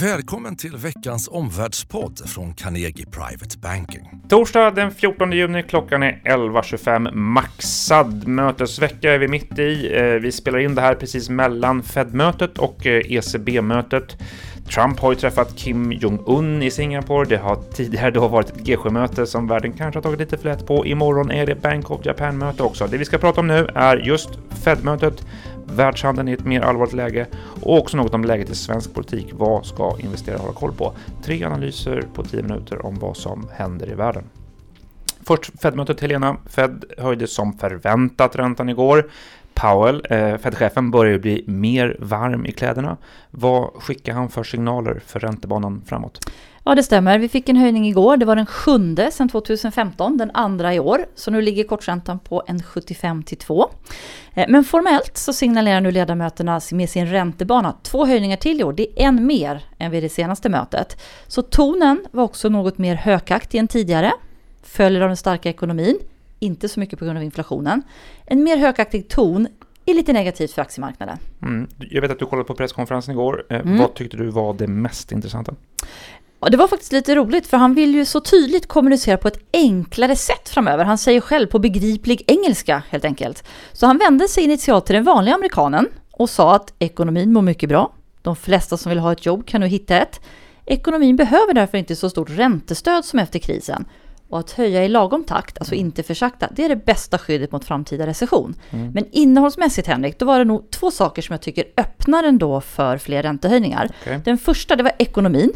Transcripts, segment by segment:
Välkommen till veckans omvärldspodd från Carnegie Private Banking. Torsdag den 14 juni, klockan är 11.25. Maxad mötesvecka är vi mitt i. Eh, vi spelar in det här precis mellan Fed-mötet och eh, ECB-mötet. Trump har ju träffat Kim Jong-Un i Singapore. Det har tidigare då varit ett G7-möte som världen kanske har tagit lite för lätt på. Imorgon är det Bank of Japan-möte också. Det vi ska prata om nu är just Fed-mötet, världshandeln i ett mer allvarligt läge och också något om läget i svensk politik. Vad ska investerare hålla koll på? Tre analyser på tio minuter om vad som händer i världen. Först Fed-mötet Helena. Fed höjde som förväntat räntan igår. Powell, eh, Fed-chefen, börjar ju bli mer varm i kläderna. Vad skickar han för signaler för räntebanan framåt? Ja, det stämmer. Vi fick en höjning igår. Det var den sjunde sedan 2015, den andra i år. Så nu ligger korträntan på en 75 till 2. Eh, men formellt så signalerar nu ledamöterna med sin räntebana två höjningar till i år. Det är en mer än vid det senaste mötet. Så tonen var också något mer hökaktig än tidigare. Följer av den starka ekonomin inte så mycket på grund av inflationen. En mer högaktig ton är lite negativt för aktiemarknaden. Mm. Jag vet att du kollade på presskonferensen igår. Eh, mm. Vad tyckte du var det mest intressanta? Det var faktiskt lite roligt för han vill ju så tydligt kommunicera på ett enklare sätt framöver. Han säger själv på begriplig engelska helt enkelt. Så han vände sig initialt till den vanliga amerikanen och sa att ekonomin mår mycket bra. De flesta som vill ha ett jobb kan nu hitta ett. Ekonomin behöver därför inte så stort räntestöd som efter krisen. Och att höja i lagom takt, alltså inte för sakta, det är det bästa skyddet mot framtida recession. Mm. Men innehållsmässigt Henrik, då var det nog två saker som jag tycker öppnar ändå för fler räntehöjningar. Okay. Den första, det var ekonomin.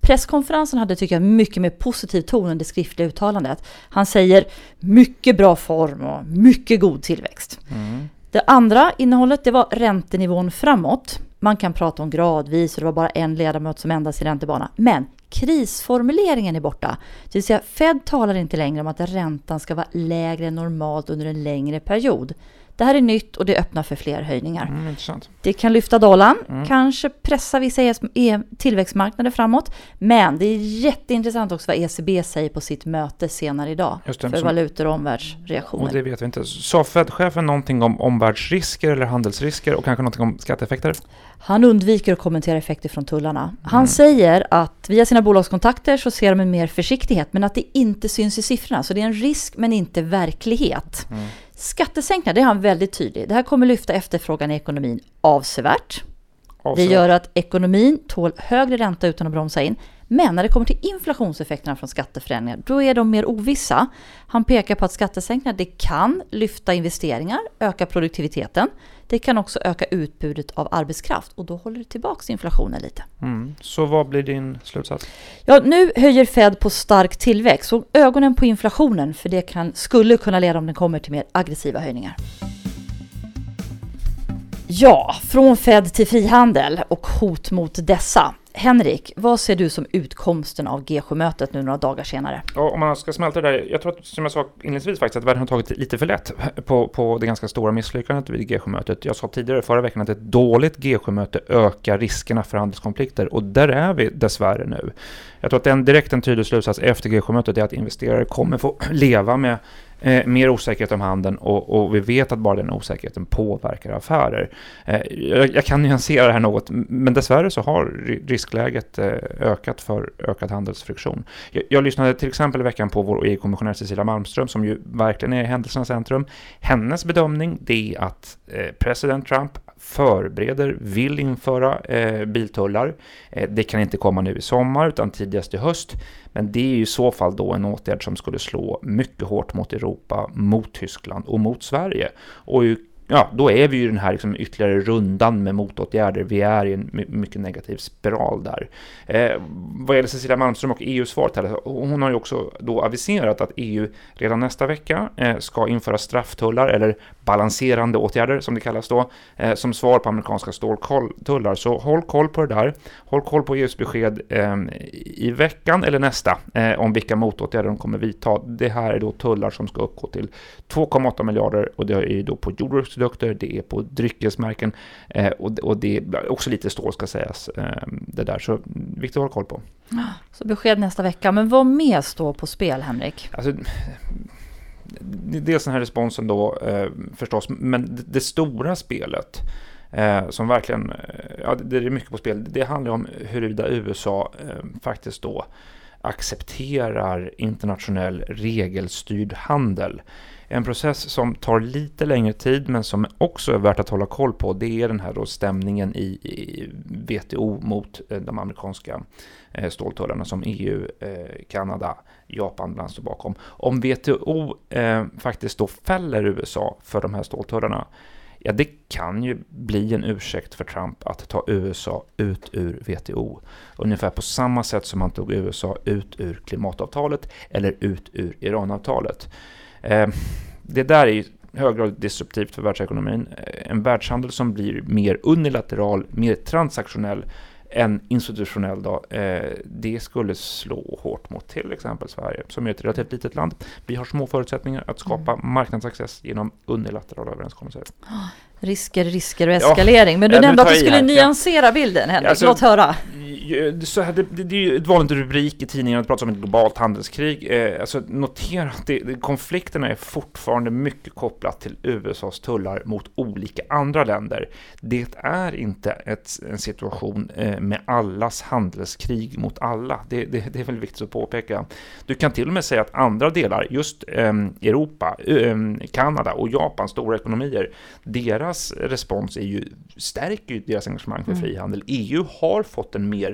Presskonferensen hade, tycker jag, mycket mer positiv ton än det skriftliga uttalandet. Han säger mycket bra form och mycket god tillväxt. Mm. Det andra innehållet, det var räntenivån framåt. Man kan prata om gradvis och det var bara en ledamot som ändrade sin räntebana. Men krisformuleringen är borta. Det vill säga Fed talar inte längre om att räntan ska vara lägre än normalt under en längre period. Det här är nytt och det öppnar för fler höjningar. Mm, det kan lyfta dollarn, mm. kanske pressa vissa e tillväxtmarknader framåt. Men det är jätteintressant också vad ECB säger på sitt möte senare idag. Det, för som, valutor och omvärldsreaktioner. Och det vet vi inte. Sa Fed-chefen någonting om omvärldsrisker eller handelsrisker och kanske någonting om skatteeffekter? Han undviker att kommentera effekter från tullarna. Han mm. säger att via sina bolagskontakter så ser de en mer försiktighet men att det inte syns i siffrorna. Så det är en risk men inte verklighet. Skattesänkningar, det är han väldigt tydlig. Det här kommer lyfta efterfrågan i ekonomin avsevärt. avsevärt. Det gör att ekonomin tål högre ränta utan att bromsa in. Men när det kommer till inflationseffekterna från skatteförändringar, då är de mer ovissa. Han pekar på att skattesänkningar det kan lyfta investeringar, öka produktiviteten. Det kan också öka utbudet av arbetskraft och då håller det tillbaka inflationen lite. Mm. Så vad blir din slutsats? Ja, nu höjer Fed på stark tillväxt och ögonen på inflationen för det kan, skulle kunna leda om den kommer till mer aggressiva höjningar. Ja, från Fed till frihandel och hot mot dessa. Henrik, vad ser du som utkomsten av G7-mötet nu några dagar senare? Ja, om man ska smälta det där, jag tror att, som jag sa inledningsvis faktiskt, att världen har tagit lite för lätt på, på det ganska stora misslyckandet vid G7-mötet. Jag sa tidigare förra veckan att ett dåligt G7-möte ökar riskerna för handelskonflikter och där är vi dessvärre nu. Jag tror att en direkt en tydlig slutsats efter G7-mötet är att investerare kommer få leva med eh, mer osäkerhet om handeln och, och, vi vet att bara den osäkerheten påverkar affärer. Eh, jag, jag, kan nyansera det här något, men dessvärre så har riskläget eh, ökat för ökad handelsfriktion. Jag, jag, lyssnade till exempel i veckan på vår EU-kommissionär Cecilia Malmström som ju verkligen är i händelsernas centrum. Hennes bedömning det är att eh, president Trump förbereder, vill införa eh, biltullar. Eh, det kan inte komma nu i sommar utan tidigast i höst. Men det är ju i så fall då en åtgärd som skulle slå mycket hårt mot Europa, mot Tyskland och mot Sverige. Och ja, då är vi ju i den här liksom ytterligare rundan med motåtgärder. Vi är i en mycket negativ spiral där. Eh, vad gäller Cecilia Malmström och EU-svaret här, hon har ju också då aviserat att EU redan nästa vecka eh, ska införa strafftullar, eller balanserande åtgärder som det kallas då, eh, som svar på amerikanska ståltullar. Så håll koll på det där. Håll koll på EUs besked eh, i veckan eller nästa eh, om vilka motåtgärder de kommer vidta. Det här är då tullar som ska uppgå till 2,8 miljarder och det är ju då på jordbruks jordbruksprodukter, det är på dryckesmärken eh, och, och, det är också lite stål ska sägas. Eh, det där, så viktigt att hålla koll på. Så besked nästa vecka, men vad mer står på spel Henrik? Alltså, dels den här responsen då eh, förstås, men det, det stora spelet eh, som verkligen, eh, ja det är mycket på spel. Det handlar om huruvida USA eh, faktiskt då accepterar internationell regelstyrd handel. En process som tar lite längre tid men som också är värt att hålla koll på det är den här då stämningen i, i WTO mot eh, de amerikanska eh, ståltullarna som EU, eh, Kanada, Japan bland står bakom. Om WTO eh, faktiskt då fäller USA för de här ståltullarna Ja, det kan ju bli en ursäkt för Trump att ta USA ut ur WTO. Ungefär på samma sätt som han tog USA ut ur klimatavtalet eller ut ur Iranavtalet. Eh, det där är ju hög grad disruptivt för världsekonomin. Eh, en världshandel som blir mer unilateral, mer transaktionell än institutionell då, eh, det skulle slå hårt mot till exempel Sverige, som är ett relativt litet land. Vi har små förutsättningar att skapa mm. marknadsaccess genom unilaterala överenskommelser. Risker, risker och eskalering. Ja, Men du nämnde att du skulle nyansera bilden, Henrik. Alltså, Låt höra så här, det, det, det, är ju ett vanligt rubrik i tidningen att prata om ett globalt handelskrig. Eh, alltså notera att det, konflikterna är fortfarande mycket kopplat till USAs tullar mot olika andra länder. Det är inte ett, en situation eh, med allas handelskrig mot alla. Det, det, är väl viktigt att påpeka. Du kan till och med säga att andra delar, just eh, Europa, ehm, Kanada och Japan, stora ekonomier, deras respons är ju, stärker ju deras engagemang för mm. frihandel. EU har fått en mer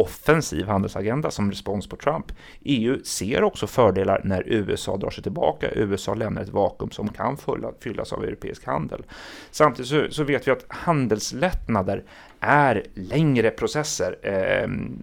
offensiv handelsagenda som respons på Trump. EU ser också fördelar när USA drar sig tillbaka. USA lämnar ett vakuum som kan fyllas av europeisk handel. Samtidigt så, så vet vi att handelslättnader är längre processer. Ehm,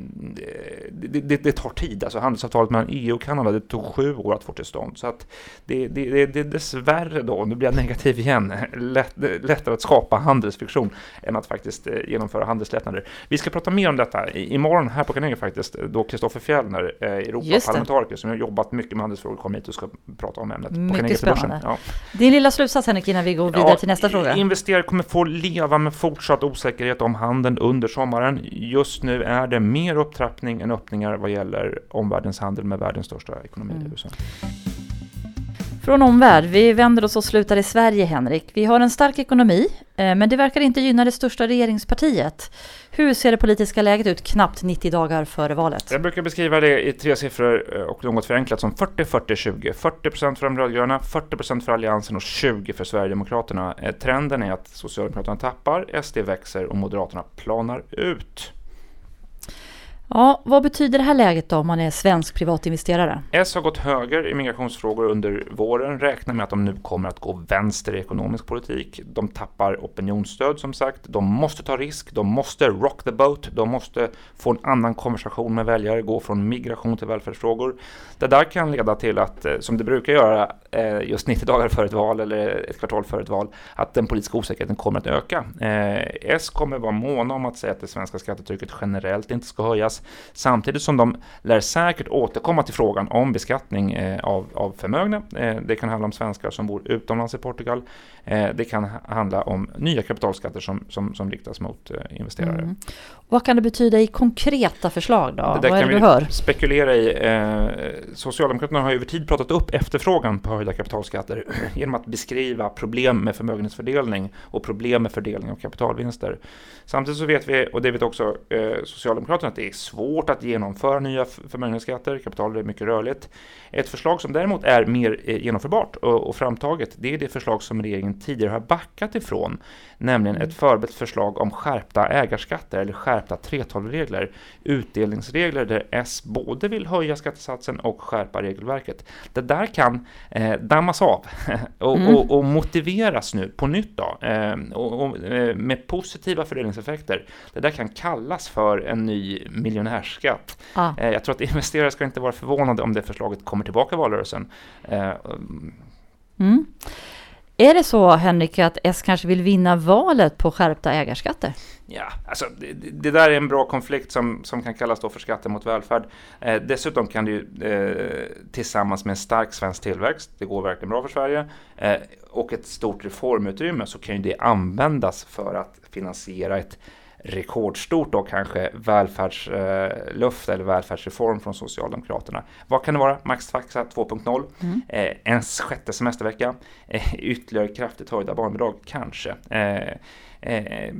det, det, det, tar tid. Alltså handelsavtalet mellan EU och Kanada det tog sju år att få till stånd. Så att det, det, det är dessvärre då, nu blir jag negativ igen, lätt, lättare att skapa handelsfiktion än att faktiskt eh, genomföra handelslättnader. Vi ska prata mer om detta imorgon här på Carnegie faktiskt, då Kristoffer Fjellner, eh, Europaparlamentariker som har jobbat mycket med handelsfrågor, kommer hit och ska prata om ämnet. Mycket spännande. Ja. Din lilla slutsats Henrik innan vi går vidare ja, till nästa fråga. Investerare kommer få leva med fortsatt osäkerhet om handeln under sommaren. Just nu är det mer upptrappning än öppningar vad gäller omvärldens handel med världens största ekonomi, mm. USA. Från omvärld, vi vänder oss och slutar i Sverige Henrik. Vi har en stark ekonomi, eh, men det verkar inte gynna det största regeringspartiet. Hur ser det politiska läget ut knappt 90 dagar före valet? Jag brukar beskriva det i tre siffror eh, och något förenklat som 40-40-20. 40% för de rödgröna, 40% för Alliansen och 20% för Sverigedemokraterna. Eh, trenden är att Socialdemokraterna tappar, SD växer och Moderaterna planar ut. Ja, vad betyder det här läget då om man är svensk privatinvesterare? S har gått höger i migrationsfrågor under våren, räknar med att de nu kommer att gå vänster i ekonomisk politik. De tappar opinionsstöd som sagt, de måste ta risk, de måste rock the boat, de måste få en annan konversation med väljare, gå från migration till välfärdsfrågor. Det där kan leda till att, eh, som det brukar göra eh, just 90 dagar före ett val eller ett kvartal före ett val, att den politiska osäkerheten kommer att öka. Eh, S kommer vara måna om att säga att det svenska skattetrycket generellt inte ska höjas. Samtidigt som de lär säkert återkomma till frågan om beskattning eh, av, av förmögna. Eh, det kan handla om svenskar som bor utomlands i Portugal. Eh, det kan handla om nya kapitalskatter som, som, som riktas mot eh, investerare. Mm. Vad kan det betyda i konkreta förslag då? Det Vad är det du hör? spekulera i. Socialdemokraterna har över tid pratat upp efterfrågan på höjda kapitalskatter genom att beskriva problem med förmögenhetsfördelning och problem med fördelning av kapitalvinster. Samtidigt så vet vi, och det vet också Socialdemokraterna, att det är svårt att genomföra nya förmögenhetsskatter, kapital är mycket rörligt. Ett förslag som däremot är mer eh, genomförbart och, och framtaget, det är det förslag som regeringen tidigare har backat ifrån, nämligen ett förberett förslag om skärpta ägarskatter eller skärpta 3:12-regler, utdelningsregler där S både vill höja skattesatsen och skärpa regelverket. Det där kan eh, dammas av och, mm. och, och, motiveras nu på nytt då, eh, och, eh, med positiva fördelningseffekter. Det där kan kallas för en ny miljonärsskatt. Ah. Jag tror att investerare ska inte vara förvånade om det förslaget kommer tillbaka i valrörelsen. Eh, mm. Är det så, Henrik, att S kanske vill vinna valet på skärpta ägarskatter? Ja, alltså det, det, där är en bra konflikt som, som kan kallas då för skatter mot välfärd. Eh, dessutom kan det ju eh, tillsammans med en stark svensk tillväxt, det går verkligen bra för Sverige, eh, och ett stort reformutrymme så kan ju det användas för att finansiera ett rekordstort då kanske välfärdslöfte eller välfärdsreform från Socialdemokraterna. Vad kan det vara? Maxtaxa 2.0, mm. eh, en sjätte semestervecka, eh, ytterligare kraftigt höjda barnbidrag kanske. Eh, eh,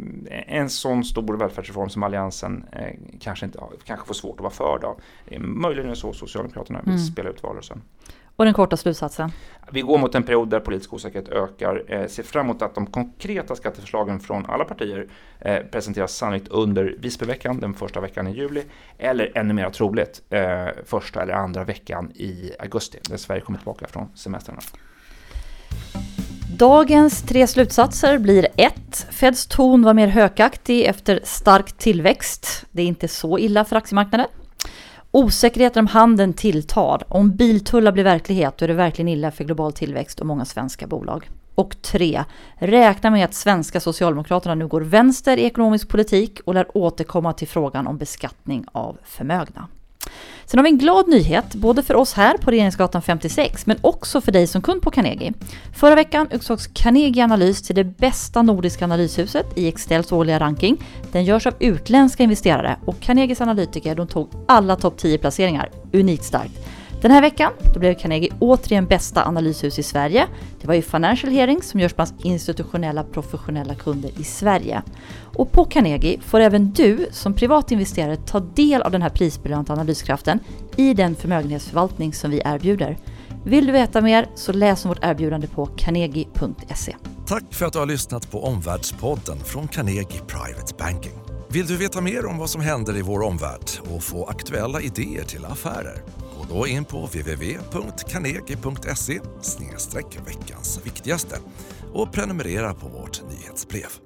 en sån stor välfärdsreform som Alliansen eh, kanske, inte, kanske får svårt att vara för. Då. Möjligen är det så Socialdemokraterna vill mm. spela ut valrörelsen. Och den korta slutsatsen? Vi går mot en period där politisk osäkerhet ökar. Eh, ser fram emot att de konkreta skatteförslagen från alla partier eh, presenteras sannolikt under Visbyveckan, den första veckan i juli, eller ännu mer troligt eh, första eller andra veckan i augusti, när Sverige kommer tillbaka från semestrarna. Dagens tre slutsatser blir 1. Feds ton var mer hökaktig efter stark tillväxt. Det är inte så illa för aktiemarknaden. Osäkerheten om handeln tilltar. Om biltullar blir verklighet då är det verkligen illa för global tillväxt och många svenska bolag. Och 3. Räkna med att svenska Socialdemokraterna nu går vänster i ekonomisk politik och lär återkomma till frågan om beskattning av förmögna. Sen har vi en glad nyhet, både för oss här på Regeringsgatan 56, men också för dig som kund på Carnegie. Förra veckan utsågs Carnegie Analys till det bästa nordiska analyshuset i Extels årliga ranking. Den görs av utländska investerare och Carnegies analytiker de tog alla topp 10 placeringar, unikt starkt. Den här veckan då blev Carnegie återigen bästa analyshus i Sverige. Det var ju Financial Hearings som görs bland institutionella professionella kunder i Sverige. Och på Carnegie får även du som privat investerare ta del av den här prisbelönta analyskraften i den förmögenhetsförvaltning som vi erbjuder. Vill du veta mer så läs om vårt erbjudande på carnegie.se. Tack för att du har lyssnat på Omvärldspodden från Carnegie Private Banking. Vill du veta mer om vad som händer i vår omvärld och få aktuella idéer till affärer? Gå då in på www.carnegie.se veckans viktigaste och prenumerera på vårt nyhetsbrev.